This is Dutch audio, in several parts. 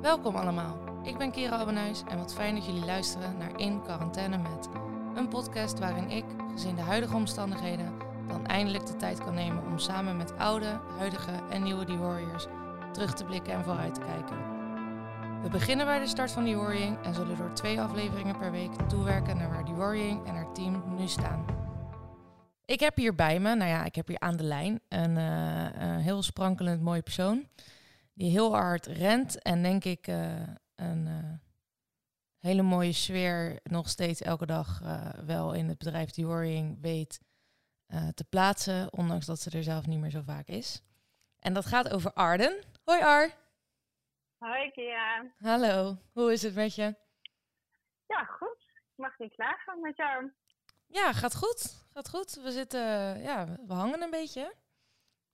Welkom allemaal. Ik ben Kira Abbenhuis en wat fijn dat jullie luisteren naar In Quarantaine Met. Een podcast waarin ik, gezien de huidige omstandigheden, dan eindelijk de tijd kan nemen om samen met oude, huidige en nieuwe The Warriors terug te blikken en vooruit te kijken. We beginnen bij de start van The Warring en zullen door twee afleveringen per week toewerken naar waar The Warring en haar team nu staan. Ik heb hier bij me, nou ja, ik heb hier aan de lijn een, eh, een heel sprankelend mooie persoon. Die heel hard rent en denk ik eh, een eh, hele mooie sfeer nog steeds elke dag wel in het bedrijf The Warring weet te plaatsen. Ondanks dat ze er zelf niet meer zo vaak is. En dat gaat over Arden. Hoi Ar. Hoi Kia. Hallo, hoe is het met je? Ja, goed. Ik mag niet klagen met jou. Ja, gaat goed. Gaat goed. We zitten, ja, we hangen een beetje.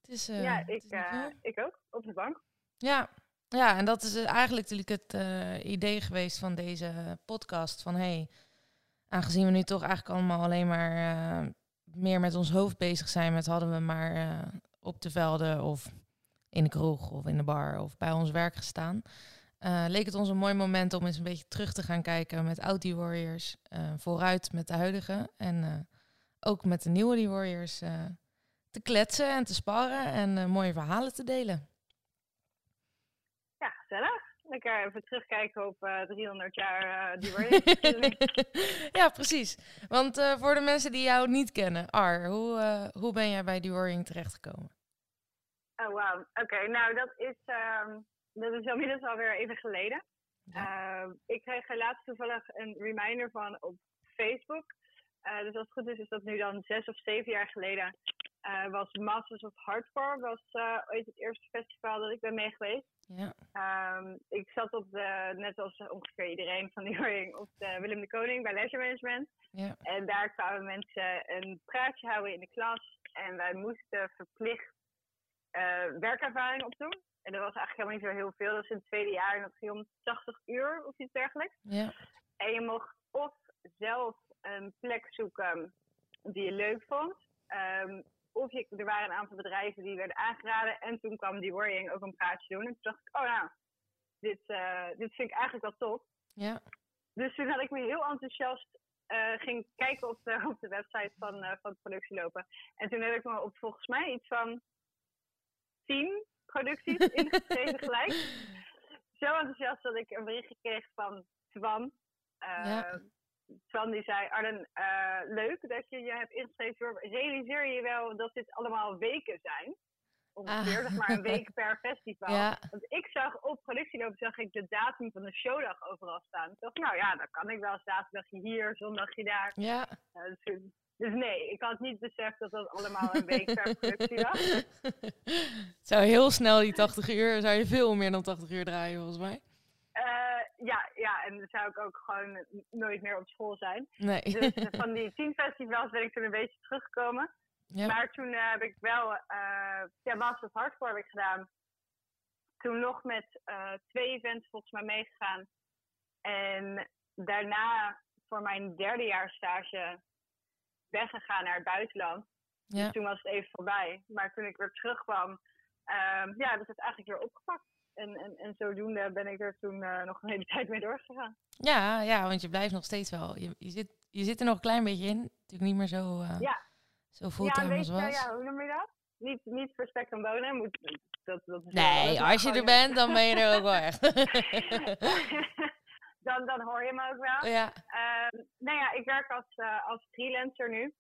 Het is, eh, ja, ik, is eh, ik ook. Op de bank. Ja, ja, en dat is eh, eigenlijk natuurlijk het idee geweest van deze podcast. Van hey, aangezien we nu toch eigenlijk allemaal alleen maar meer met ons hoofd bezig zijn, met hadden we maar op de velden of in de kroeg of in de bar of bij ons werk gestaan. leek het ons een mooi moment om eens een beetje terug te gaan kijken met Audi Warriors. vooruit met de huidige en ook met de nieuwe Die Warriors eh, te kletsen en te sparren en eh, mooie verhalen te delen. Ja, gezellig. Lekker even terugkijken op eh 300 jaar eh die Warriors. ja, precies. Want eh, voor de mensen die jou niet kennen, Ar, hoe, eh, hoe ben jij bij The Warring terechtgekomen? oh, wauw. Oké, nou dat is, ehm, dat is inmiddels alweer even geleden. Ehm, ik kreeg laatst toevallig een reminder van op Facebook. Eh, dus als het goed is, is dat nu dan zes of zeven jaar geleden. eh, was Masters of Hardcore, was eh, ooit het eerste festival dat ik ben mee geweest. Ja, Ehm, ik zat op de, net als ongeveer iedereen van die Ring, op de Willem de Koning bij Leisure Management. ja, En daar kwamen mensen een praatje houden in de klas. En wij moesten verplicht werkervaring opdoen. En dat was eigenlijk helemaal niet zo heel veel. Dat was in het tweede jaar en dat ging om 80 uur of iets dergelijks. ja, En je mocht of zelf een plek zoeken die je leuk vond. ehm, of je, er waren een aantal bedrijven die werden aangeraden. En toen kwam die Warring ook een praatje doen. En toen dacht ik, oh nou, dit, eh, dit vind ik eigenlijk wel tof. ja. Dus toen had ik me heel enthousiast eh, ging kijken op de, op de website van, eh, van het productielopen. En toen heb ik me op volgens mij iets van tien producties ingeschreven gelijk. Zo enthousiast dat ik een berichtje kreeg van Twan. Eh, Ja. Twan die zei, Arden, eh, leuk dat je je hebt ingeschreven. Realiseer je wel dat dit allemaal weken zijn? Ongeveer, Ah. zeg maar een week per festival. Ja, Want ik zag op productieloop zag ik de datum van de showdag overal staan. Ik dacht, nou ja, dan kan ik wel zaterdagje hier, zondagje daar. ja. Uh, dus, dus nee, ik had niet beseft dat dat allemaal een week per productie was. Het zou heel snel die 80 uur, zou je veel meer dan 80 uur draaien volgens mij. Eh, ja, ja, en dan zou ik ook gewoon nooit meer op school zijn. Nee. Dus eh, van die tien festivals ben ik toen een beetje teruggekomen. ja. Maar toen eh, heb ik wel, eh ja, Master of Hardcore heb ik gedaan. Toen nog met twee events volgens mij meegegaan. En daarna voor mijn derde jaar stage weggegaan naar het buitenland. ja. Dus toen was het even voorbij. Maar toen ik weer terugkwam, ehm ja, dat is het eigenlijk weer opgepakt. En, en, en zodoende ben ik er toen eh, nog een hele tijd mee doorgegaan. Ja, ja, want je blijft nog steeds wel. Je, je, zit, je zit er nog een klein beetje in. Natuurlijk niet meer zo, eh Ja. zo ja, fulltime weet als was. ja, hoe noem je dat? Niet, niet voor spek en bonen. Moet, dat, dat is wel- dat Nee, als je er bent, dan ben je er ook wel echt. dan, dan hoor je me ook wel. ja, Ehm, nou ja, ik werk als, eh, als freelancer nu.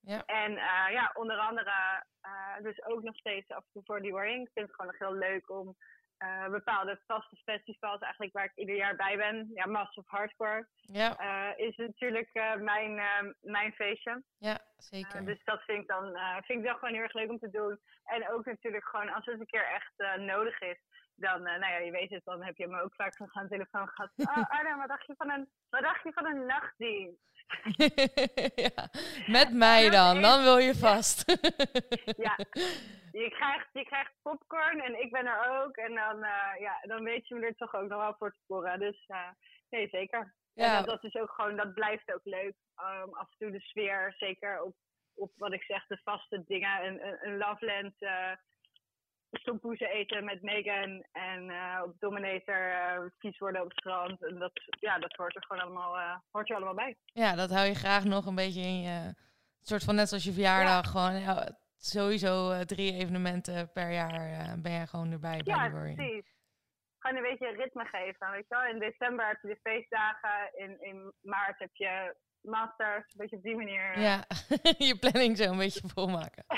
Ja. En ja, onder andere dus ook nog steeds af en toe voor die. Ik vind het gewoon nog heel leuk om eh, bepaalde vaste festivals eigenlijk waar ik ieder jaar bij ben. Ja, Master of Hardcore ja, eh, is natuurlijk eh, mijn, mijn feestje. ja, Zeker. dus dat vind ik, dan, eh, vind ik dan gewoon heel erg leuk om te doen. En ook natuurlijk gewoon als het een keer echt eh, nodig is. Dan, eh, nou ja, je weet het, dan heb je me ook vaak nog aan de telefoon gehad. Oh, Arna, wat dacht je van een, wat dacht je van een nachtdienst? ja, met mij dan, dan wil je vast. Ja, je krijgt, je krijgt popcorn en ik ben er ook. En dan, ja, dan weet je me er toch ook nog wel voor te scoren. Dus nee, zeker. En Ja, dat, dat is ook gewoon, dat blijft ook leuk. Um, af en toe de sfeer, zeker op, op wat ik zeg, de vaste dingen. Een, een, een Loveland, eh, stompoezen eten met Megan en uh, op Dominator uh, vies worden op het strand. En dat, ja, dat hoort er gewoon allemaal, uh, hoort er allemaal bij. Ja, dat hou je graag nog een beetje in je... soort van net zoals je verjaardag. Gewoon ja, sowieso drie evenementen per jaar ben jij gewoon erbij. Ja, precies. Gewoon een beetje ritme geven. Weet je wel? In december heb je de feestdagen. In, in maart heb je masters. Een beetje op die manier. Ja, je planning zo een beetje volmaken.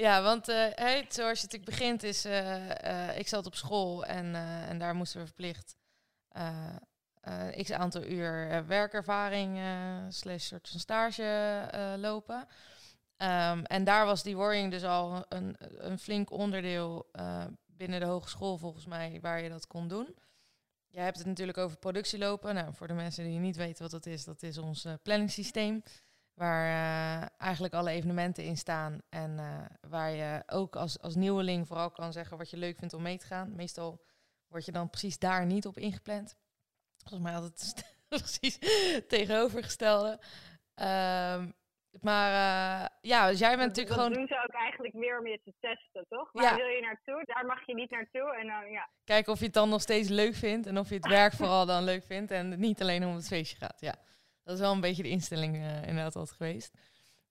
Ja, want uh, hey, zoals je natuurlijk begint is, uh, ik zat op school en, en daar moesten we verplicht x aantal uur werkervaring slash soort van stage lopen. Um, en daar was die warring dus al een, een flink onderdeel binnen de hogeschool volgens mij waar je dat kon doen. Jij hebt het natuurlijk over productie lopen. Nou, voor de mensen die niet weten wat dat is, dat is ons planningssysteem. Waar uh, eigenlijk alle evenementen in staan. En uh, waar je ook als, als nieuweling vooral kan zeggen wat je leuk vindt om mee te gaan. Meestal word je dan precies daar niet op ingepland. Volgens mij altijd precies tegenovergestelde. Um, maar uh, ja, dus jij bent natuurlijk dat gewoon... Eigenlijk meer om je te testen, toch? Waar wil je naartoe? Daar mag je niet naartoe. En dan, ja. Kijken of je het dan nog steeds leuk vindt. En of je het werk vooral dan leuk vindt. En niet alleen om het feestje gaat, ja. Dat is wel een beetje de instelling uh, inderdaad altijd geweest.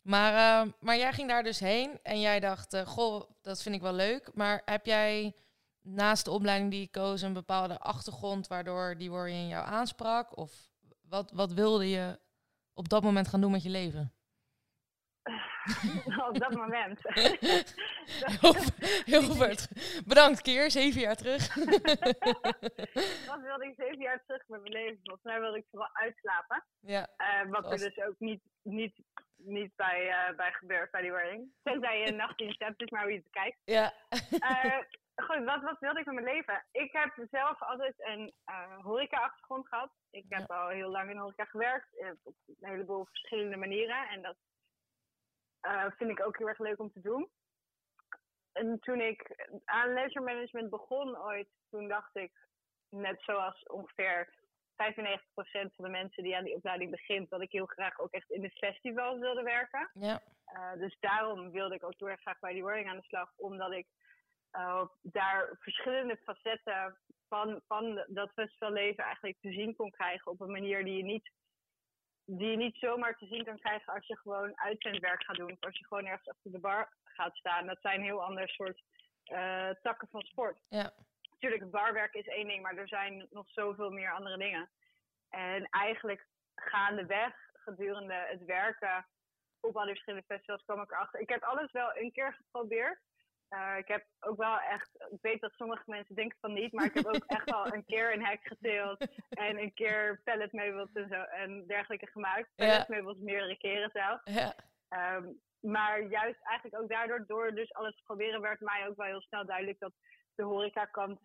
Maar, uh, maar jij ging daar dus heen en jij dacht, uh, goh, dat vind ik wel leuk. Maar heb jij naast de opleiding die je koos een bepaalde achtergrond waardoor die in jou aansprak? Of wat, wat wilde je op dat moment gaan doen met je leven? op dat moment. ver. Bedankt, Keer. Zeven jaar terug. wat wilde ik zeven jaar terug met mijn leven? Volgens mij wilde ik vooral uitslapen. Ja. Uh, wat er dus ook niet, niet, niet bij, uh, bij gebeurt bij die wording. Tenzij je een nachtdienst hebt, dus maar je het kijkt. Ja. Uh, goed, wat, wat wilde ik met mijn leven? Ik heb zelf altijd een horeca-achtergrond gehad. Ik heb al heel lang in horeca gewerkt, op een heleboel verschillende manieren. En dat uh, vind ik ook heel erg leuk om te doen. En toen ik aan leisure management begon ooit, toen dacht ik, net zoals ongeveer 95% van de mensen die aan die opleiding begint, dat ik heel graag ook echt in de festivals wilde werken. Ja. Uh, dus daarom wilde ik ook heel erg graag bij die wording aan de slag, omdat ik uh, daar verschillende facetten van, van dat festivalleven eigenlijk te zien kon krijgen op een manier die je niet die je niet zomaar te zien kan krijgen als je gewoon uitzendwerk gaat doen. Of als je gewoon ergens achter de bar gaat staan. Dat zijn heel ander soort uh, takken van sport. Ja. Natuurlijk, barwerk is één ding, maar er zijn nog zoveel meer andere dingen. En eigenlijk gaandeweg, gedurende het werken op al die verschillende festivals, kwam ik erachter. Ik heb alles wel een keer geprobeerd. Uh, ik heb ook wel echt, ik weet dat sommige mensen denken van niet, maar ik heb ook echt al een keer een hek geteeld en een keer palletmeubels en zo en dergelijke gemaakt. Palletmeubels ja. meerdere keren zelf. Ja. Um, maar juist eigenlijk ook daardoor, door dus alles te proberen, werd mij ook wel heel snel duidelijk dat de horecakant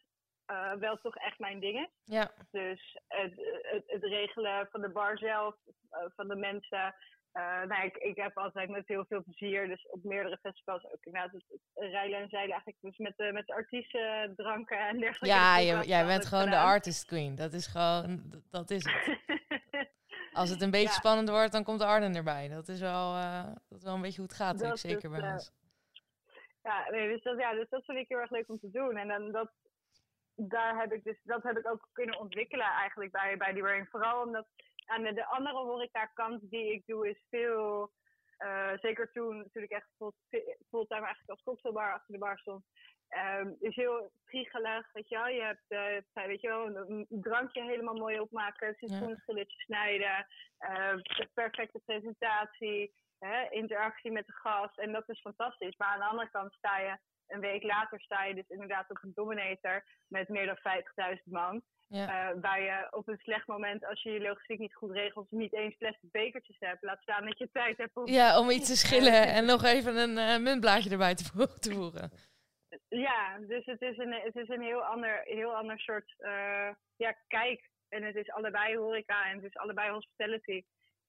uh, wel toch echt mijn ding is. Ja. Dus het, het, het regelen van de bar zelf, uh, van de mensen, nou, ik, ik heb altijd met heel veel plezier, dus op meerdere festivals ook inderdaad het, en zeilen eigenlijk. Dus met de, met de artiesten, dranken en dergelijke. Ja, je, jij bent gewoon gedaan. de artist queen. Dat is gewoon, dat is het. Als het een beetje ja. spannend wordt, dan komt de Arden erbij. Dat is wel, uh, dat is wel een beetje hoe het gaat, dat zeker bij uh, ons. Ja, nee, dus, dat, ja, dus dat vind ik heel erg leuk om te doen. En dan dat, daar heb ik dus, dat heb ik ook kunnen ontwikkelen eigenlijk bij, bij die wearing. Vooral omdat aan de, de andere horeca-kant die ik doe is veel, uh, zeker toen, toen ik echt fulltime eigenlijk als cocktailbar achter de bar stond, um, is heel priegelig, weet je wel. Je hebt, uh, weet je wel, een, drankje helemaal mooi opmaken, citroenschilletje ja. snijden, uh, perfecte presentatie, hè, interactie met de gast. En dat is fantastisch. Maar aan de andere kant sta je, een week later sta je dus inderdaad op een dominator met meer dan 50.000 man. Ja. Uh, waar je op een slecht moment, als je je logistiek niet goed regelt, niet eens plastic bekertjes hebt. Laat staan dat je tijd hebt om... Ja, om iets te schillen en nog even een uh, muntblaadje erbij te, voegen. Ja, dus het is een, het is een heel, ander, heel ander soort uh, ja, kijk. En het is allebei horeca en het is allebei hospitality.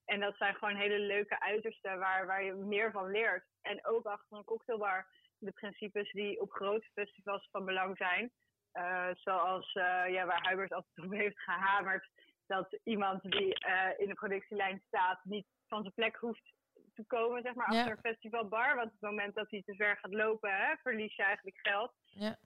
En dat zijn gewoon hele leuke uitersten waar, waar je meer van leert. En ook achter een cocktailbar de principes die op grote festivals van belang zijn. Uh, zoals uh, ja, waar Hubert altijd op heeft gehamerd. Dat iemand die uh, in de productielijn staat niet van zijn plek hoeft te komen, zeg maar, achter een festivalbar. Want op het moment dat hij te ver gaat lopen, hè, verlies je eigenlijk geld. Ja.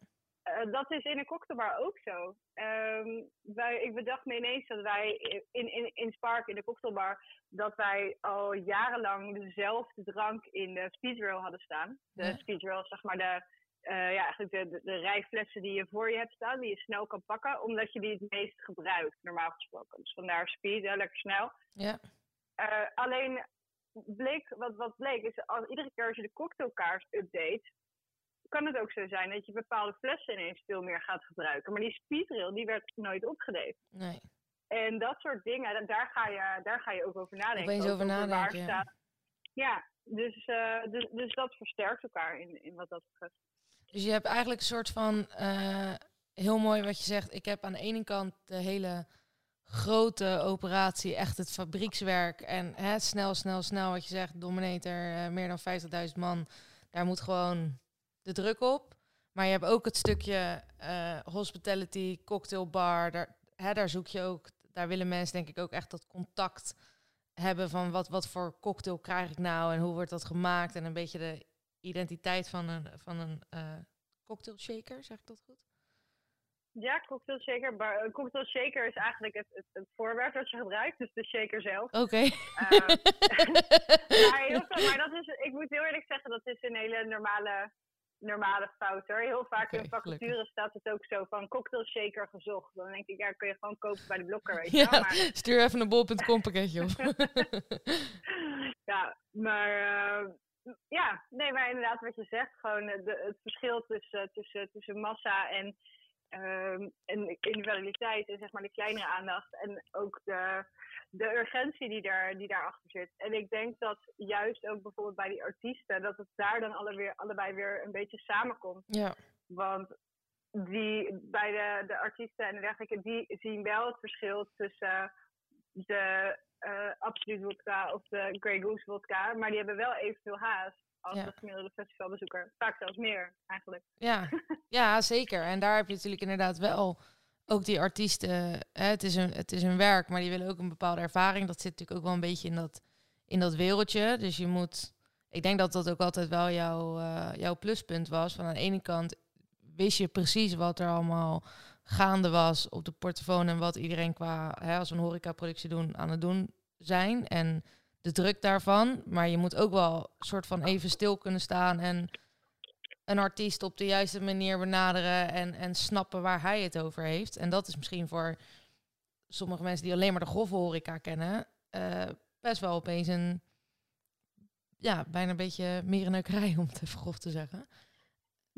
Uh, dat is in een cocktailbar ook zo. Um, wij, ik bedacht me ineens dat wij in, in, in Spark, in de cocktailbar, dat wij al jarenlang dezelfde drank in de speedrail hadden staan. De ja. speedrail, zeg maar de, uh, ja, eigenlijk de, de, de rijflessen die je voor je hebt staan, die je snel kan pakken, omdat je die het meest gebruikt, normaal gesproken. Dus vandaar speed, hè, lekker snel. Ja. Uh, alleen bleek, wat, wat bleek, is als iedere keer als je de cocktailkaart update, kan het ook zo zijn dat je bepaalde flessen ineens veel meer gaat gebruiken. Maar die speedrail, die werd nooit opgedate. Nee. En dat soort dingen, daar ga je, daar ga je ook over nadenken. Opeens over nadenken, ja. ja. dus, uh, dus, dus dat versterkt elkaar in, in wat dat betreft. Dus je hebt eigenlijk een soort van, uh, heel mooi wat je zegt, ik heb aan de ene kant de hele grote operatie, echt het fabriekswerk en hè, snel, snel, snel wat je zegt, Dominator, uh, meer dan 50.000 man, daar moet gewoon de druk op. Maar je hebt ook het stukje uh, hospitality, cocktailbar. Daar, hè, daar zoek je ook, daar willen mensen denk ik ook echt dat contact hebben van wat, wat voor cocktail krijg ik nou en hoe wordt dat gemaakt. En een beetje de identiteit van een, van een uh, cocktail shaker, zeg ik dat goed? Ja, cocktail shaker. Een cocktail shaker is eigenlijk het, het, het, voorwerp dat je gebruikt, dus de shaker zelf. Oké. Okay. Uh, maar, maar dat is, ik moet heel eerlijk zeggen, dat is een hele normale normale fout hoor. Heel vaak in vacatures staat het ook zo van cocktail shaker gezocht. Dan denk ik, ja, kun je gewoon kopen bij de blokker, weet je ja, wel. Maar... Stuur even een bol.com pakketje op. ja, maar uh, ja, nee, maar inderdaad wat je zegt, gewoon de, het verschil tussen, tussen, tussen massa en, um, en individualiteit en zeg maar de kleinere aandacht en ook de de urgentie die, daar, die daarachter zit. En ik denk dat juist ook bijvoorbeeld bij die artiesten, dat het daar dan alle weer, allebei weer een beetje samenkomt. Ja. Want die, bij de, de artiesten en dergelijke, die zien wel het verschil tussen de uh, Absolute Vodka of de Grey Goose Vodka, maar die hebben wel evenveel haast als ja. de gemiddelde festivalbezoeker. Vaak zelfs meer, eigenlijk. Ja. ja, zeker. En daar heb je natuurlijk inderdaad wel ook die artiesten, hè, het, is een, het is een werk, maar die willen ook een bepaalde ervaring. Dat zit natuurlijk ook wel een beetje in dat, in dat wereldje. Dus je moet, ik denk dat dat ook altijd wel jouw, uh, jouw pluspunt was. Van aan de ene kant wist je precies wat er allemaal gaande was op de portofoon en wat iedereen qua, hè, als een horecaproductie doen, aan het doen zijn. En de druk daarvan. Maar je moet ook wel soort van even stil kunnen staan en een artiest op de juiste manier benaderen en, en snappen waar hij het over heeft. En dat is misschien voor sommige mensen die alleen maar de grove horeca kennen, uh, best wel opeens een, ja, bijna een beetje mierenneukerij om het even grof te zeggen.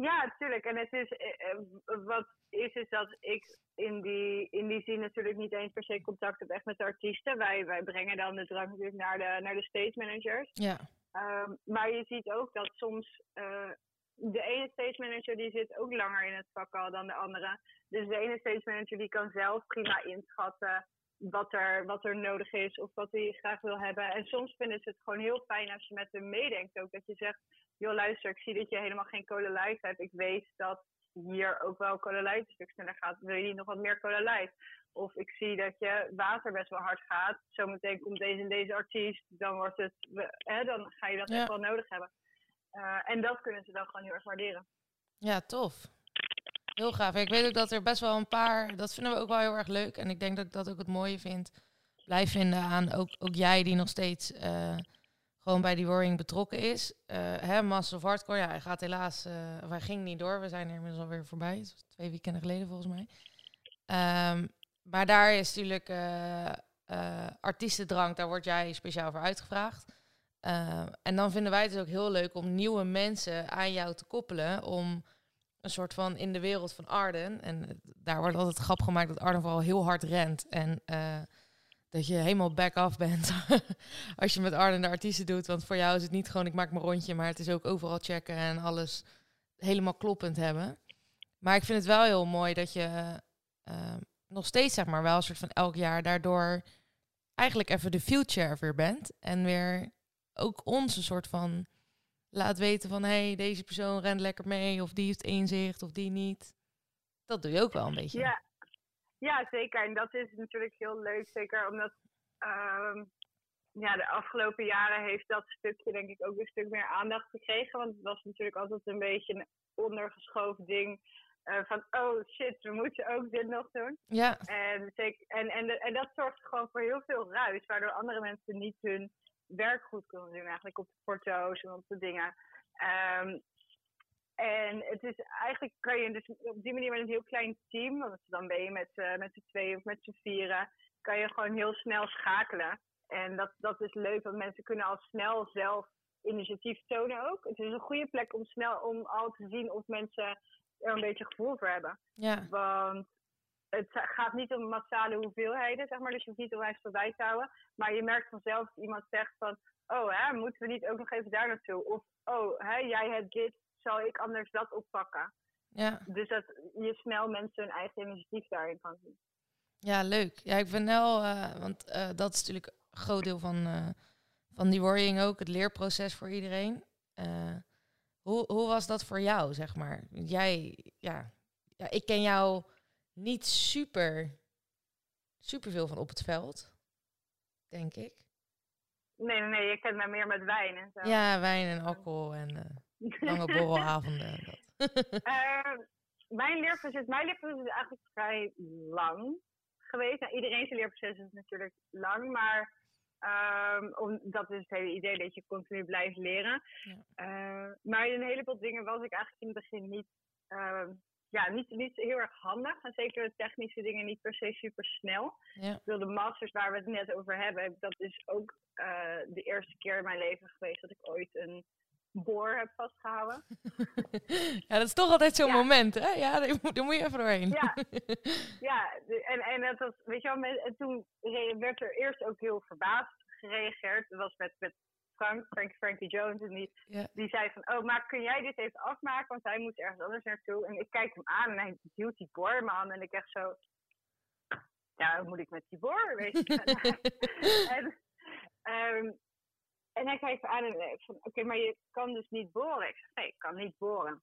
Ja, natuurlijk. En het is, uh, wat is, is dat ik in die, in die zin natuurlijk niet eens per se contact heb echt met de artiesten. Wij, wij brengen dan de drank natuurlijk naar de, naar de stage managers. Ja. Um, maar je ziet ook dat soms uh, de ene stage manager die zit ook langer in het vak al dan de andere. Dus de ene stage manager die kan zelf prima inschatten wat er, wat er nodig is of wat hij graag wil hebben. En soms vinden ze het gewoon heel fijn als je met hem meedenkt ook. Dat je zegt, joh luister, ik zie dat je helemaal geen light hebt. Ik weet dat hier ook wel light een stuk sneller gaat. Wil je niet nog wat meer light? Of ik zie dat je water best wel hard gaat. Zometeen komt deze en deze artiest. Dan, wordt het, hè, dan ga je dat echt wel nodig hebben. Uh, en dat kunnen ze dan gewoon heel erg waarderen. Ja, tof. Heel gaaf. Ik weet ook dat er best wel een paar, dat vinden we ook wel heel erg leuk. En ik denk dat ik dat ook het mooie vind, blijf vinden aan ook, ook jij die nog steeds uh, gewoon bij die warring betrokken is. Uh, hè, of Hardcore, ja, hij gaat helaas, uh, hij ging niet door. We zijn er inmiddels alweer voorbij. twee weekenden geleden volgens mij. Um, maar daar is natuurlijk artiestendrank, daar word jij speciaal voor uitgevraagd. Uh, en dan vinden wij het dus ook heel leuk om nieuwe mensen aan jou te koppelen. Om een soort van in de wereld van Arden. En daar wordt altijd grap gemaakt dat Arden vooral heel hard rent. En uh, dat je helemaal back-off bent als je met Arden de artiesten doet. Want voor jou is het niet gewoon ik maak mijn rondje, maar het is ook overal checken en alles helemaal kloppend hebben. Maar ik vind het wel heel mooi dat je uh, nog steeds, zeg maar, wel een soort van elk jaar daardoor eigenlijk even de future weer bent. En weer ook ons een soort van laat weten van hé, hey, deze persoon rent lekker mee of die heeft inzicht of die niet. Dat doe je ook wel een beetje. Ja, ja zeker. En dat is natuurlijk heel leuk, zeker omdat um, ja, de afgelopen jaren heeft dat stukje denk ik ook een stuk meer aandacht gekregen. Want het was natuurlijk altijd een beetje een ondergeschoven ding. Uh, van, oh shit, we moeten ook dit nog doen. Ja. En, en, en, en dat zorgt gewoon voor heel veel ruis, waardoor andere mensen niet hun werk goed kunnen doen, eigenlijk op de foto's en op de dingen. Um, en het is eigenlijk kan je dus op die manier met een heel klein team, want dan ben je met, uh, met z'n tweeën of met z'n vieren, kan je gewoon heel snel schakelen. En dat, dat is leuk, want mensen kunnen al snel zelf initiatief tonen ook. Het is een goede plek om snel om al te zien of mensen er een beetje gevoel voor hebben. Ja. Want het gaat niet om massale hoeveelheden, zeg maar. Dus je hoeft niet onwijs voorbij te houden. Maar je merkt vanzelf dat iemand zegt van... Oh, hè, moeten we niet ook nog even daar naartoe? Of, oh, hè, jij hebt dit, zal ik anders dat oppakken? Ja. Dus dat je snel mensen hun eigen initiatief daarin kan zien. Ja, leuk. Ja, ik ben wel... Uh, want uh, dat is natuurlijk een groot deel van, uh, van die worrying ook. Het leerproces voor iedereen. hoe, hoe was dat voor jou, zeg maar? Jij... Ja, ja, ik ken jou niet super, super veel van op het veld, denk ik. Nee, nee, nee, je kent mij meer met wijn en zo. Ja, wijn en alcohol en uh, lange borrelavonden. En dat. uh, mijn leerproces, mijn leerproces is eigenlijk vrij lang geweest. Nou, iedereen zijn leerproces is natuurlijk lang, maar um, om, dat is het hele idee dat je continu blijft leren. Ja. Uh, maar in een heleboel dingen was ik eigenlijk in het begin niet ehm, ja, niet, niet heel erg handig. En zeker de technische dingen niet per se super snel. Ja. Ik de masters waar we het net over hebben, dat is ook uh, de eerste keer in mijn leven geweest dat ik ooit een boor heb vastgehouden. ja, dat is toch altijd zo'n ja. moment, hè? Ja, daar moet, daar moet je even doorheen. ja, en, en dat was, weet je wel, met, en toen werd er eerst ook heel verbaasd gereageerd. Dat was met, met Frank, Frank Frankie Jones. En die, die zei van, oh, maar kun jij dit even afmaken? Want hij moet ergens anders naartoe. En ik kijk hem aan en hij hield die boor man. En ik echt zo, ja, wat moet ik met die boor? Weet je? en, um, en hij kijkt me aan en ik van, oké, okay, maar je kan dus niet boren. Ik zeg, nee, ik kan niet boren.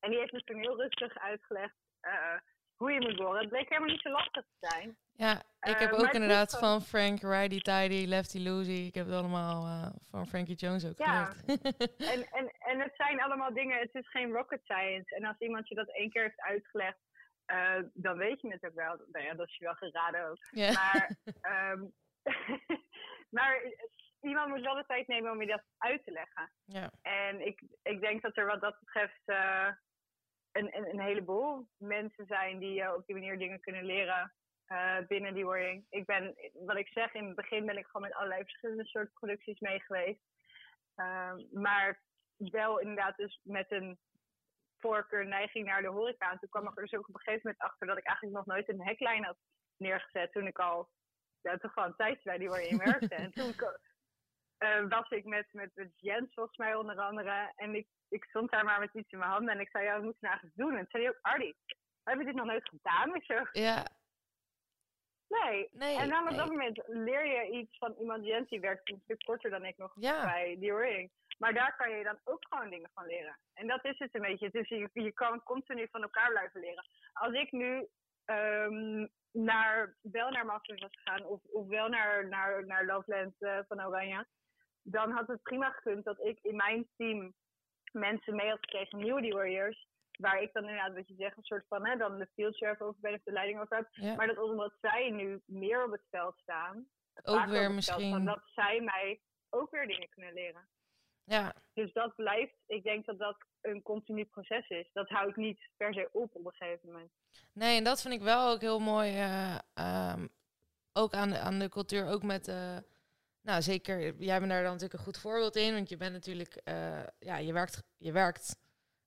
En die heeft me toen heel rustig uitgelegd uh, hoe je moet boren. Het bleek helemaal niet zo lastig te zijn. Ja, ik heb uh, ook inderdaad van Frank, Righty Tidy, Lefty Loosey. Ik heb het allemaal uh, van Frankie Jones ook ja. en, en, en het zijn allemaal dingen, het is geen rocket science. En als iemand je dat één keer heeft uitgelegd, uh, dan weet je het ook wel. Nou ja, dat is je wel geraden ook. Yeah. Maar, um, maar iemand moet wel de tijd nemen om je dat uit te leggen. Ja. En ik, ik denk dat er wat dat betreft een, een, heleboel mensen zijn die op die manier dingen kunnen leren uh, binnen die wording. Ik ben, wat ik zeg, in het begin ben ik gewoon met allerlei verschillende soorten producties mee geweest. Uh, maar wel inderdaad dus met een voorkeur neiging naar de horeca. En toen kwam ik er dus ook op een gegeven moment achter dat ik eigenlijk nog nooit een hecklijn had neergezet. Toen ik al ja, toch wel een tijdje bij die wording werkte. en toen uh, was ik met, met, met Jens volgens mij onder andere. En ik, ik stond daar maar met iets in mijn handen. En ik zei, ja, wat moeten we nou eigenlijk doen? En toen zei hij ook, Ardi, we hebben dit nog nooit gedaan. Ik zo, ja. Nee. nee. En dan op nee. dat moment leer je iets van iemand Jens die werkt een stuk korter dan ik nog ja. bij die ring. Maar daar kan je dan ook gewoon dingen van leren. En dat is het een beetje. Dus je, je kan continu van elkaar blijven leren. Als ik nu um, naar, wel naar Masters was gegaan of, of wel naar, naar, naar Loveland uh, van Oranje, dan had het prima gekund dat ik in mijn team mensen mee had gekregen, nieuwe Warriors, waar ik dan inderdaad, wat je zegt, een soort van, hè, dan de field chef over ben of de leiding over heb. Ja. Maar dat omdat zij nu meer op het veld staan, Ook weer misschien- staan, dat zij mij ook weer dingen kunnen leren. Ja, Dus dat blijft, ik denk dat dat een continu proces is. Dat houdt niet per se op op een gegeven moment. nee, en dat vind ik wel ook heel mooi. eh, ehm, ook aan de, aan de cultuur, ook met. eh, nou, zeker, jij bent daar dan natuurlijk een goed voorbeeld in. Want je bent natuurlijk. eh, ja, je werkt, je werkt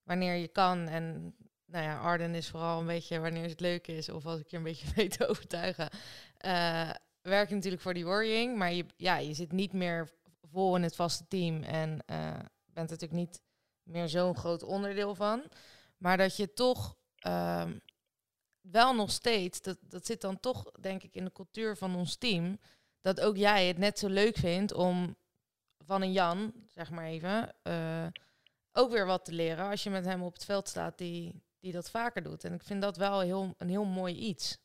wanneer je kan. En nou ja, Arden is vooral een beetje wanneer het leuk is. Of als ik je een beetje weet te overtuigen. eh werk je natuurlijk voor die worrying. Maar je, ja, je zit niet meer vol in het vaste team. En eh, bent natuurlijk niet meer zo'n groot onderdeel van. Maar dat je toch ehm, wel nog steeds, dat, dat zit dan toch denk ik in de cultuur van ons team, dat ook jij het net zo leuk vindt om van een Jan, zeg maar even, eh, ook weer wat te leren als je met hem op het veld staat die, die dat vaker doet. En ik vind dat wel heel, een heel mooi iets.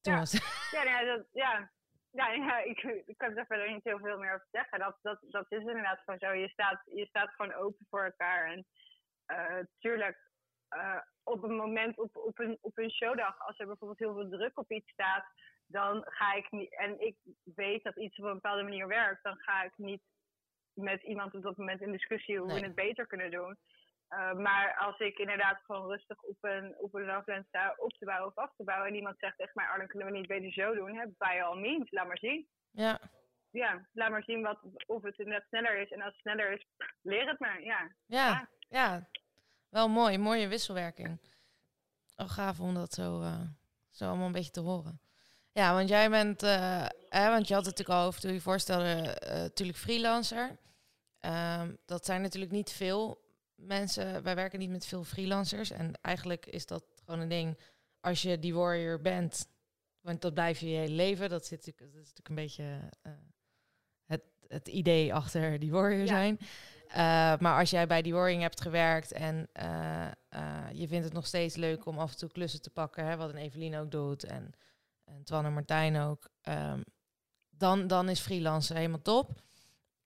Ja. Ja, ja, dat, ja. ja, ja ik, ik kan er verder niet heel veel meer over zeggen. Dat, dat, dat is inderdaad gewoon zo. Je staat, je staat gewoon open voor elkaar. En uh, tuurlijk, uh, op een moment, op, op, een, op een showdag, als er bijvoorbeeld heel veel druk op iets staat, dan ga ik niet, en ik weet dat iets op een bepaalde manier werkt, dan ga ik niet met iemand op dat moment in discussie hoe we het beter kunnen doen. Uh, maar als ik inderdaad gewoon rustig op een, op een loveland sta op te bouwen of af te bouwen en iemand zegt echt maar Arlen kunnen we niet beter zo doen, hè, by all means, laat maar zien. Ja. Ja, laat maar zien wat, of het net sneller is. En als het sneller is, leer het maar, ja. Ja, ja. Wel mooi, mooie wisselwerking. Oh, gaaf om dat zo, uh, zo allemaal een beetje te horen. Ja, want jij bent, uh, hè, want je had het natuurlijk al over toen je voorstelde, natuurlijk freelancer. Um, dat zijn natuurlijk niet veel mensen, wij werken niet met veel freelancers. En eigenlijk is dat gewoon een ding, als je die warrior bent, want dat blijf je je hele leven. Dat, zit, dat is natuurlijk een beetje uh, het, het idee achter die warrior zijn. Uh, maar als jij bij die warrior hebt gewerkt en uh, je vindt het nog steeds leuk om af en toe klussen te pakken, hè, wat een Evelien ook doet en, en Twan en Martijn ook, um, dan, dan is freelancen helemaal top.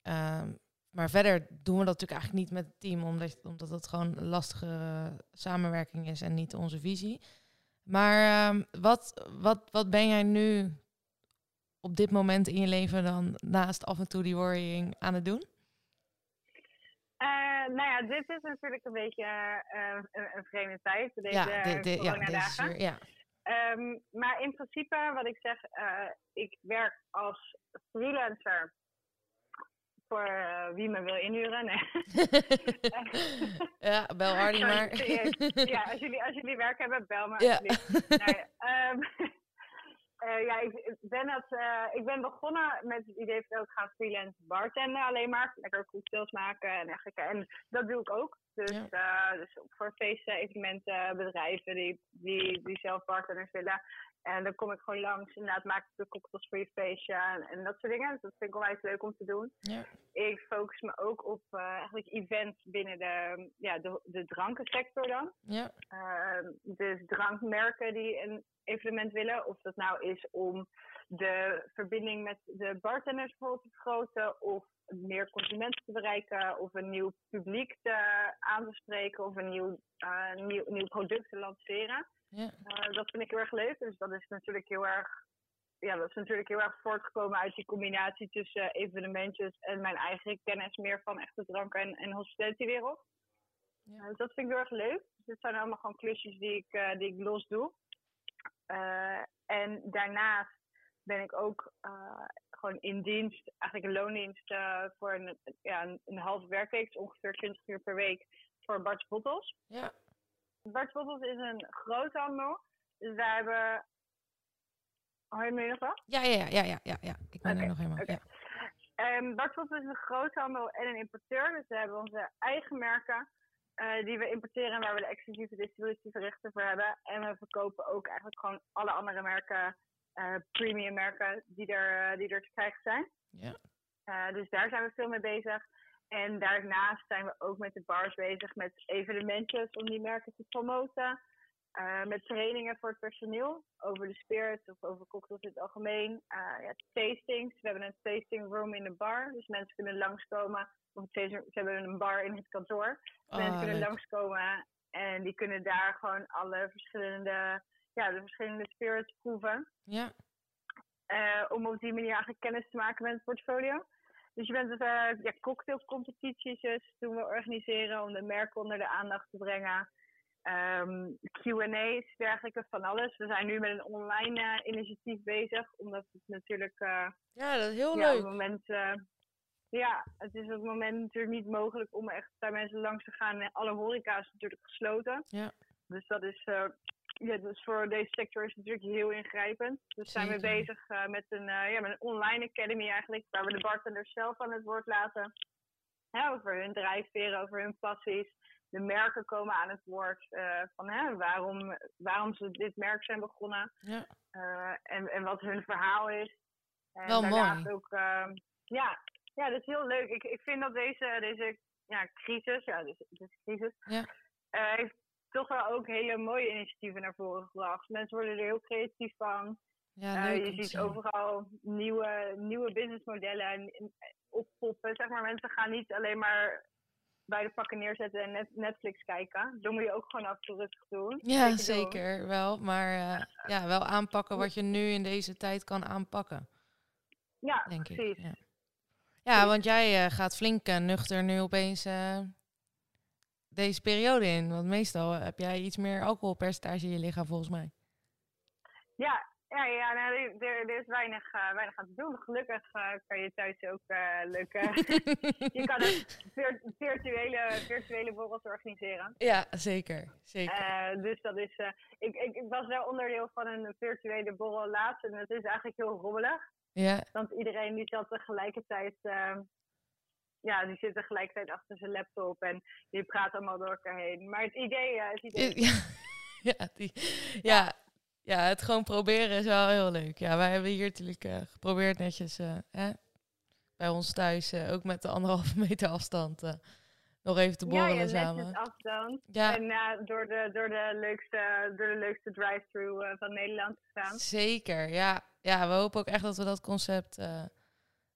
Um, maar verder doen we dat natuurlijk eigenlijk niet met het team, omdat, omdat het gewoon een lastige samenwerking is en niet onze visie. Maar um, wat, wat, wat ben jij nu op dit moment in je leven dan naast af en toe die worrying aan het doen? Uh, nou ja, dit is natuurlijk een beetje uh, een, een, vreemde tijd. Deze ja, de, de, ja, deze ja. Um, maar in principe, wat ik zeg, uh, ik werk als freelancer voor uh, wie me wil inhuren. Nee. ja, bel Hardy maar. ja, als jullie, als jullie werk hebben, bel maar. Ja. Nee, um, uh, ja, ik ben, dat, uh, ik ben begonnen met het idee van ik ga freelance bartenden alleen maar. Lekker cocktails maken en dergelijke. En dat doe ik ook. Dus, ja. dus voor feesten, evenementen, bedrijven die, die, die zelf bartenders willen. En dan kom ik gewoon langs. Inderdaad, maak ik de cocktails voor je feestje en, en, dat soort dingen. Dat vind ik onwijs leuk om te doen. Ja. Ik focus me ook op uh, eigenlijk events binnen de, ja, de, de drankensector dan. Ja. Uh, dus drankmerken die een evenement willen. Of dat nou is om de verbinding met de bartenders bijvoorbeeld te vergroten. Of meer consumenten te bereiken. Of een nieuw publiek te, aan te spreken. Of een nieuw, uh, nieuw, nieuw product te lanceren. Ja. Uh, dat vind ik heel erg leuk. Dus dat is natuurlijk heel erg, ja, dat is natuurlijk heel erg voortgekomen uit die combinatie tussen evenementjes en mijn eigen kennis meer van echte drank- en, en hospitalitywereld. Ja. Uh, dus dat vind ik heel erg leuk. Dus dit zijn allemaal gewoon klusjes die ik, die ik los doe. en daarnaast ben ik ook gewoon in dienst, eigenlijk een loondienst voor een, ja, een, een half werkweek, dus ongeveer 20 uur per week voor Bart's Bottles. Ja. Bart Bottles is een groothandel. Dus wij hebben. Hoor je me nog wel? Ja, ja, ja, ja, ja, ja. Ik ben okay, er nog helemaal. Okay. Ja. Um, Bart Bottles is een groothandel en een importeur. Dus we hebben onze eigen merken. Uh, die we importeren en waar we de exclusieve distributieverrichten voor hebben. En we verkopen ook eigenlijk gewoon alle andere merken, premium merken, die er, uh, die er te krijgen zijn. Ja. dus daar zijn we veel mee bezig. En daarnaast zijn we ook met de bars bezig met evenementjes om die merken te promoten. Uh, met trainingen voor het personeel over de spirits of over cocktails in het algemeen. Uh, ja, tastings. We hebben een tasting room in de bar. Dus mensen kunnen langskomen. Of ze hebben een bar in het kantoor. Oh, mensen kunnen leuk. langskomen en die kunnen daar gewoon alle verschillende, ja, de verschillende spirits proeven. Ja. Uh, om op die manier eigenlijk kennis te maken met het portfolio. Dus je bent dus, uh, ja, cocktailcompetities dus, doen we organiseren om de merken onder de aandacht te brengen. Um, Q&A's, dergelijke, van alles. We zijn nu met een online uh, initiatief bezig, omdat het natuurlijk... Uh, ja, dat is heel ja, leuk. Op het moment, ja, het is op het moment natuurlijk niet mogelijk om echt bij mensen langs te gaan. Alle horeca is natuurlijk gesloten. Ja. Dus dat is ja, dus voor deze sector is het natuurlijk heel ingrijpend. Dus zijn we bezig uh, met, een, uh, ja, met een online academy eigenlijk, waar we de bartenders zelf aan het woord laten. Hè, over hun drijfveren, over hun passies. De merken komen aan het woord uh, van hè, waarom, waarom ze dit merk zijn begonnen. Ja. en, en wat hun verhaal is. En Wel mooi. Ook, ehm, ja, ja, dat is heel leuk. Ik, ik vind dat deze, deze ja, crisis, ja, dus, dus crisis, ja. heeft toch wel ook hele mooie initiatieven naar voren gebracht. Mensen worden er heel creatief van. Ja, Eh, leuk je ziet overal nieuwe, nieuwe businessmodellen en- en oppoppen. Zeg maar, mensen gaan niet alleen maar bij de pakken neerzetten en net Netflix kijken. Dan moet je ook gewoon af en toe rustig doen. Ja, wel. zeker wel. Maar eh, ja, wel aanpakken wat je nu in deze tijd kan aanpakken, Ja, denk ik. precies. Ja, ja want jij eh, gaat flink nuchter nu opeens deze periode in. Want meestal heb jij iets meer alcoholpercentage in je lichaam, volgens mij. Ja, ja, ja nou, er, is weinig, eh, weinig aan te doen. Gelukkig eh, kan je thuis ook leuke... je kan ook vir- virtuele, virtuele borrels organiseren. ja, zeker. zeker. Dus dat is... ik, ik, ik was wel onderdeel van een virtuele borrel laatst. En het is eigenlijk heel rommelig. ja, Want iedereen die zat tegelijkertijd... eh, ja, die zit tegelijkertijd achter zijn laptop. En die praat allemaal door elkaar heen. Maar het idee... eh, het idee ja, ja, die, ja, ja, het gewoon proberen is wel heel leuk. Ja, wij hebben hier natuurlijk eh, geprobeerd netjes eh, hè, bij ons thuis, eh, ook met de anderhalve meter afstand, eh, nog even te ja, borrelen ja, samen. netjes afstand. Ja, En eh, door, de, door, de leukste, door de leukste drive-thru eh, van Nederland gegaan. zeker. Ja. ja, we hopen ook echt dat we dat concept eh,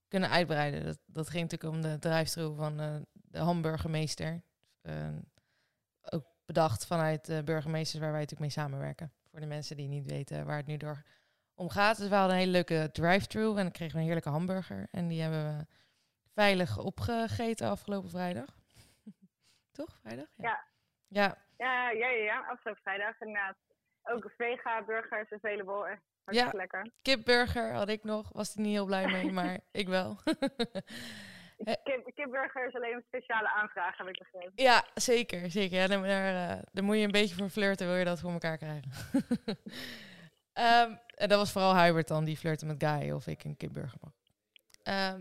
kunnen uitbreiden. Dat, dat ging natuurlijk om de drive-thru van eh, de hamburgermeester. Eh, ook bedacht vanuit de burgemeesters waar wij natuurlijk mee samenwerken. Voor de mensen die niet weten waar het nu door om gaat. Dus we hadden een hele leuke drive-thru en dan kregen we een heerlijke hamburger. En die hebben we veilig opgegeten afgelopen vrijdag. Toch? Vrijdag? Ja. Ja, Ja, ja, ja, ja. Afgelopen vrijdag inderdaad. Ook vega burgers available. Echt hartstikke lekker. kipburger had ik nog. Was er niet heel blij mee, maar ik wel. Kip, kipburger is alleen een speciale aanvraag, heb ik begrepen. ja, zeker. zeker. Ja, daar, daar, eh, daar moet je een beetje voor flirten, wil je dat voor elkaar krijgen. Ehm, en dat was vooral Hubert dan, die flirte met Guy of ik een kipburger mag. Ehm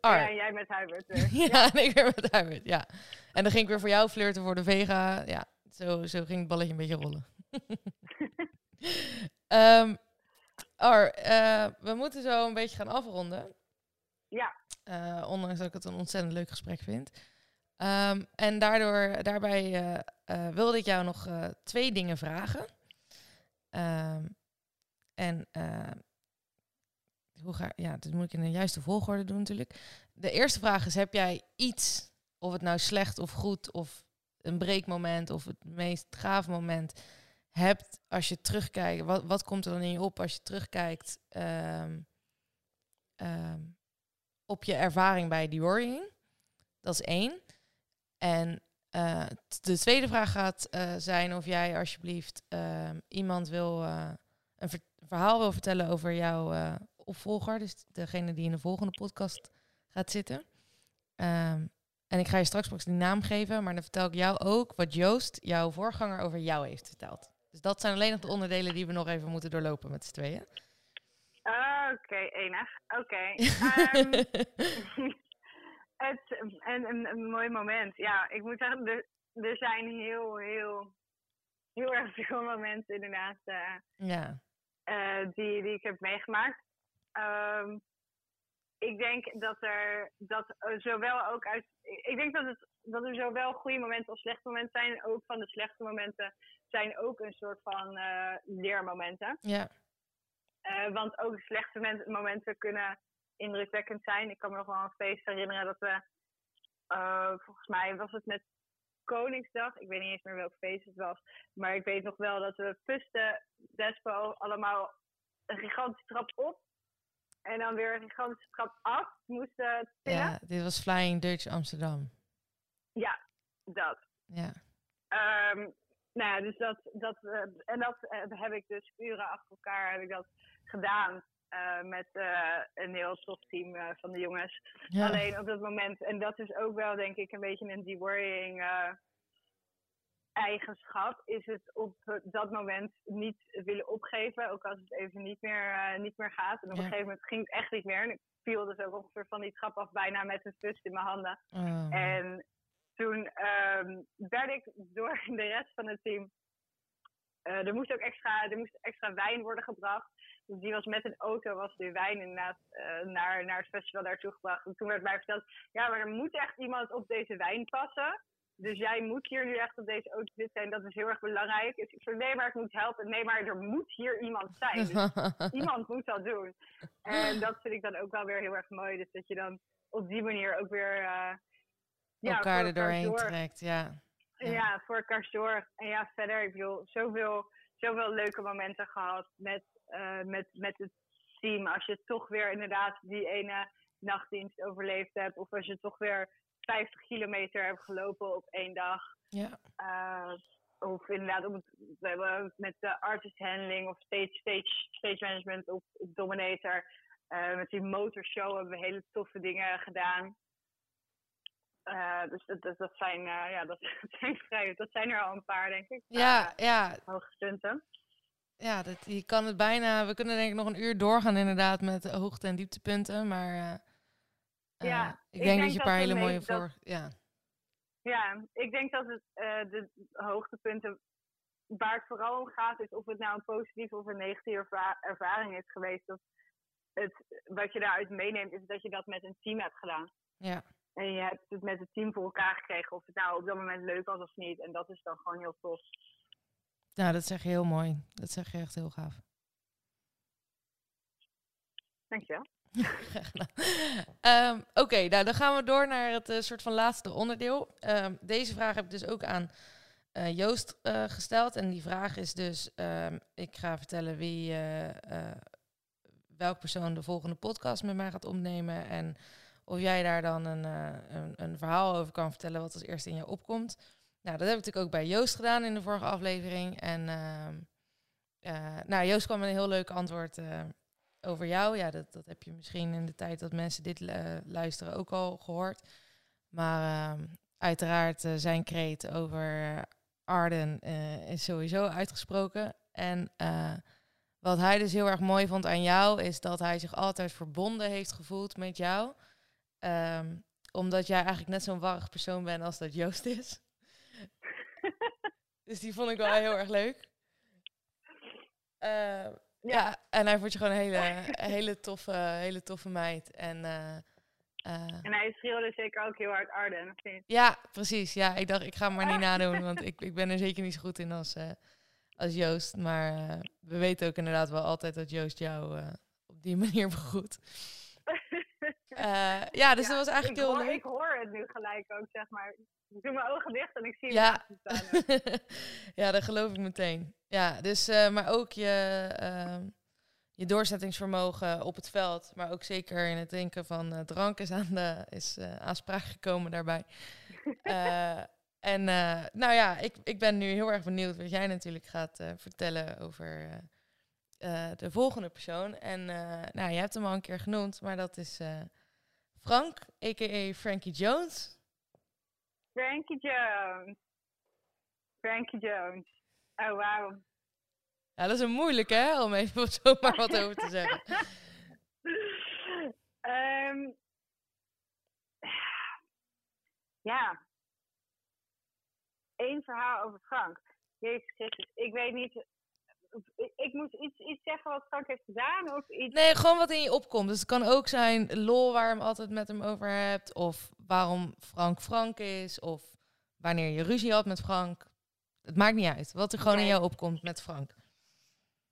Ja, en jij met Hubert. weer. Ja, en ik weer met Hubert, ja. En dan ging ik weer voor jou flirten voor de vega. Ja, zo, zo ging het balletje een beetje rollen. Ar, eh, we moeten zo een beetje gaan afronden. Ja. Eh, ondanks dat ik het een ontzettend leuk gesprek vind. Ehm, en daardoor, daarbij eh, wilde ik jou nog twee dingen vragen. Ehm, en hoe ga ja, dat moet ik in de juiste volgorde doen natuurlijk. De eerste vraag is: heb jij iets, of het nou slecht of goed, of een breekmoment, of het meest gaaf moment hebt als je terugkijkt? Wat, wat komt er dan in je op als je terugkijkt ehm, ehm, op je ervaring bij Diorien? Dat is één. En eh, de tweede vraag gaat eh, zijn of jij alsjeblieft ehm, iemand wil eh, een ver- verhaal wil vertellen over jouw opvolger, dus degene die in de volgende podcast gaat zitten. En ik ga je straks pas die naam geven, maar dan vertel ik jou ook wat Joost, jouw voorganger, over jou heeft verteld. Dus dat zijn alleen nog de onderdelen die we nog even moeten doorlopen met z'n tweeën. Oké, enig. Oké. Ehm, het, een, een, een mooi moment. Ja, ik moet zeggen, er, er zijn heel, heel, heel erg veel momenten inderdaad eh, ja, eh, die, die ik heb meegemaakt. Ehm, ik denk dat er dat er zowel ook uit. Ik denk dat, het, dat er zowel goede momenten als slechte momenten zijn. Ook van de slechte momenten zijn ook een soort van eh, leermomenten. ja, Eh, want ook slechte men- momenten kunnen indrukwekkend zijn. Ik kan me nog wel een feest herinneren dat we, eh, volgens mij was het met Koningsdag. Ik weet niet eens meer welk feest het was. Maar ik weet nog wel dat we pusten Despo allemaal een gigantische trap op. En dan weer een gigantische trap af moesten ja, dit was Flying Dutch Amsterdam. Ja, dat. Ja, Ehm, nou ja, dus dat, dat, eh, en dat eh, heb ik dus uren achter elkaar heb ik dat gedaan. eh, met een heel tof team van de jongens. ja. Alleen op dat moment, en dat is ook wel denk ik een beetje een deworrying eigenschap, is het op dat moment niet willen opgeven. Ook als het even niet meer, niet meer gaat. En op Ja. een gegeven moment ging het echt niet meer. En ik viel dus ook ongeveer van die trap af bijna met een fust in mijn handen. Oh. En toen ehm, werd ik door de rest van het team. eh, er moest ook extra, er moest extra wijn worden gebracht. Dus die was met een auto, was die wijn inderdaad eh, naar, naar het festival daartoe gebracht. En toen werd mij verteld, ja, maar er moet echt iemand op deze wijn passen. Dus jij moet hier nu echt op deze auto zitten en dat is heel erg belangrijk. Dus ik zei, nee, maar ik moet helpen. Nee, maar er moet hier iemand zijn. Dus iemand moet dat doen. En dat vind ik dan ook wel weer heel erg mooi. Dus dat je dan op die manier ook weer... Uh, ja, elkaar er doorheen trekt, ja. ja. ja. voor elkaar zorgt. En ja, verder, ik bedoel, zoveel, zoveel leuke momenten gehad met, uh, met, met het team. Als je toch weer inderdaad die ene nachtdienst overleefd hebt. Of als je toch weer 50 kilometer hebt gelopen op één dag. Ja. Uh, of inderdaad, we hebben met de artist handling of stage, stage, stage management op, op Dominator. Uh, met die motorshow hebben we hele toffe dingen gedaan. Uh, dus dat, dat, zijn, uh, ja, dat, zijn vrij, dat zijn er al een paar, denk ik. Ja, ja. Hoogtepunten. Ja, dat, je kan het bijna. We kunnen denk ik nog een uur doorgaan, inderdaad, met hoogte- en dieptepunten. Maar ja, ik, denk, dat je een paar hele mooie voor. Ja. ja, ik denk dat het de hoogtepunten waar het vooral om gaat, is of het nou een positieve of een negatieve ervaring is geweest. Of het, wat je daaruit meeneemt, is dat je dat met een team hebt gedaan. Ja. En je hebt het met het team voor elkaar gekregen, of het nou op dat moment leuk was of niet. En dat is dan gewoon heel tof. Ja, dat zeg je heel mooi. Dat zeg je echt heel gaaf. Dankjewel. um, Oké, nou dan gaan we door naar het uh, soort van laatste onderdeel. Um, deze vraag heb ik dus ook aan uh, Joost uh, gesteld. En die vraag is dus, um, ik ga vertellen wie, welk persoon de volgende podcast met mij gaat opnemen. En of jij daar dan een, een, een, verhaal over kan vertellen wat als eerste in je opkomt. Nou, dat heb ik natuurlijk ook bij Joost gedaan in de vorige aflevering. En nou, Joost kwam met een heel leuk antwoord over jou. Ja, dat, dat heb je misschien in de tijd dat mensen dit uh, luisteren ook al gehoord. Maar uh, uiteraard uh, zijn kreet over Arden eh, is sowieso uitgesproken. En wat hij dus heel erg mooi vond aan jou, is dat hij zich altijd verbonden heeft gevoeld met jou. Um, omdat jij eigenlijk net zo'n warrig persoon bent als dat Joost is. dus die vond ik wel heel erg leuk. Uh, ja, en hij vond je gewoon een hele, hele, toffe, hele toffe meid. En, uh, uh, en hij schreeuwde zeker ook heel hard Arden, Ja, precies. Ja, ik dacht, ik ga hem maar niet nadoen, want ik, ik ben er zeker niet zo goed in als, uh, als Joost. Maar we weten ook inderdaad wel altijd dat Joost jou op die manier begroet. ja, dus ja, dat was eigenlijk heel leuk. Ik hoor het nu gelijk ook, zeg maar. Ik doe mijn ogen dicht en ik zie ja. staan. ja, dat geloof ik meteen. Ja, dus, uh, maar ook je, uh, je doorzettingsvermogen op het veld, maar ook zeker in het drinken van uh, drank is, aan, de, is aanspraak gekomen daarbij. en nou ja, ik, ik ben nu heel erg benieuwd wat jij natuurlijk gaat vertellen over de volgende persoon. En nou, je hebt hem al een keer genoemd, maar dat is Frank, a.k.a. Frankie Jones. Frankie Jones. Frankie Jones. Oh, wauw. Ja, dat is een moeilijk, hè? Om even zomaar wat over te zeggen. um, ja. Eén verhaal over Frank. Jezus Christus. Ik weet niet... Ik, moet iets, iets zeggen wat Frank heeft gedaan of iets... Nee, gewoon wat in je opkomt. Dus het kan ook zijn lol waar je hem altijd met hem over hebt. Of waarom Frank Frank is. Of wanneer je ruzie had met Frank. Het maakt niet uit. Wat er gewoon in jou opkomt met Frank.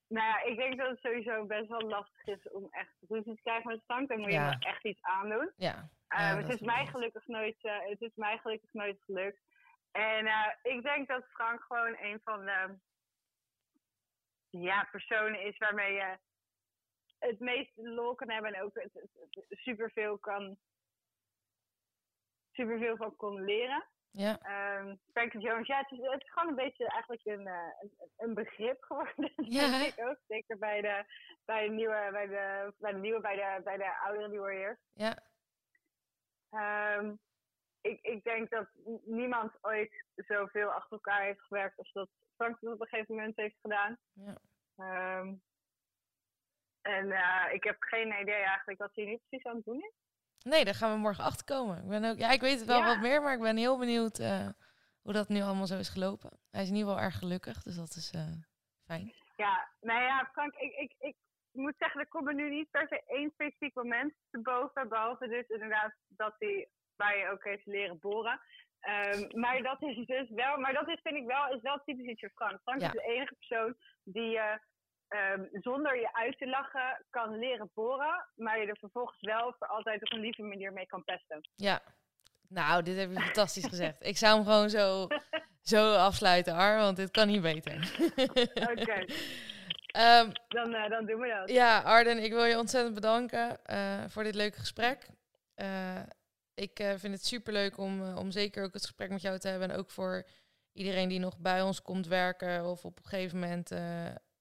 Nou ja, ik denk dat het sowieso best wel lastig is om echt ruzie te krijgen met Frank. Dan moet je echt iets aandoen. Ja. Uh, het, is mij gelukkig nooit, uh, het is mij gelukkig nooit gelukt. En uh, ik denk dat Frank gewoon een van de ja, personen is waarmee je het meest lol kan hebben en ook het, het, het superveel kan superveel van kon leren. Ja. Um, Frankie Jones, ja, het is, het is, gewoon een beetje eigenlijk een, uh, een, een, begrip geworden. Ja. denk ik ook. Zeker bij de, bij de nieuwe, bij de, bij de nieuwe, bij de, bij de oudere Warriors. Ja. Um, ik, ik denk dat niemand ooit zoveel achter elkaar heeft gewerkt als dat Frank op een gegeven moment heeft gedaan. Ja. Um, en uh, ik heb geen idee eigenlijk wat hij nu precies aan het doen is. Nee, daar gaan we morgen achter komen. Ik ben ook, ja, ik weet het wel ja. wat meer, maar ik ben heel benieuwd uh, hoe dat nu allemaal zo is gelopen. Hij is in ieder geval erg gelukkig, dus dat is uh, fijn. Ja, nou ja, Frank, ik, ik, ik moet zeggen, er komt nu niet per se één specifiek moment te boven, behalve dus inderdaad dat hij bij je ook heeft leren boren. Ehm, maar dat is dus wel, maar dat is, vind ik wel, is wel typisch iets voor Frank. Frank is de enige persoon die je ehm, zonder je uit te lachen kan leren boren, maar je er vervolgens wel voor altijd op een lieve manier mee kan pesten. Ja, nou, dit heb je fantastisch gezegd. Ik zou hem gewoon zo, zo afsluiten, Ar, want dit kan niet beter. Oké. Ehm, dan, uh, dan doen we dat. Ja, Arden, ik wil je ontzettend bedanken uh, voor dit leuke gesprek. Uh, ik vind het superleuk om, om zeker ook het gesprek met jou te hebben. En ook voor iedereen die nog bij ons komt werken of op een gegeven moment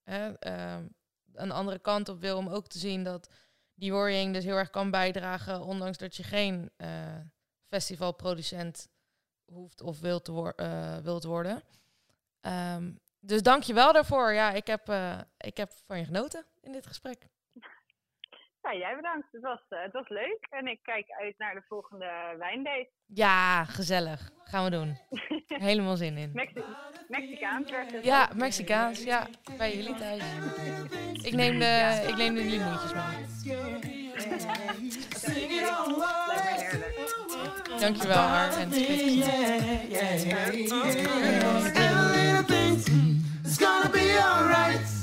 hè, ehm, een andere kant op wil. Om ook te zien dat die worrying dus heel erg kan bijdragen, ondanks dat je geen festivalproducent hoeft of wilt, te wilt worden. Um, dus dank je wel daarvoor. Ja, ik heb, ik heb van je genoten in dit gesprek. Ja, jij bedankt. Het was, uh, het was leuk. En ik kijk uit naar de volgende wijndate. Ja, gezellig. Gaan we doen. Helemaal zin in. Mexi Mexicaans Ja, Mexicaans. Ja, bij jullie thuis. Ik neem de, ja. ik neem de limoentjes mee. Dankjewel, Har. En It's gonna be alright.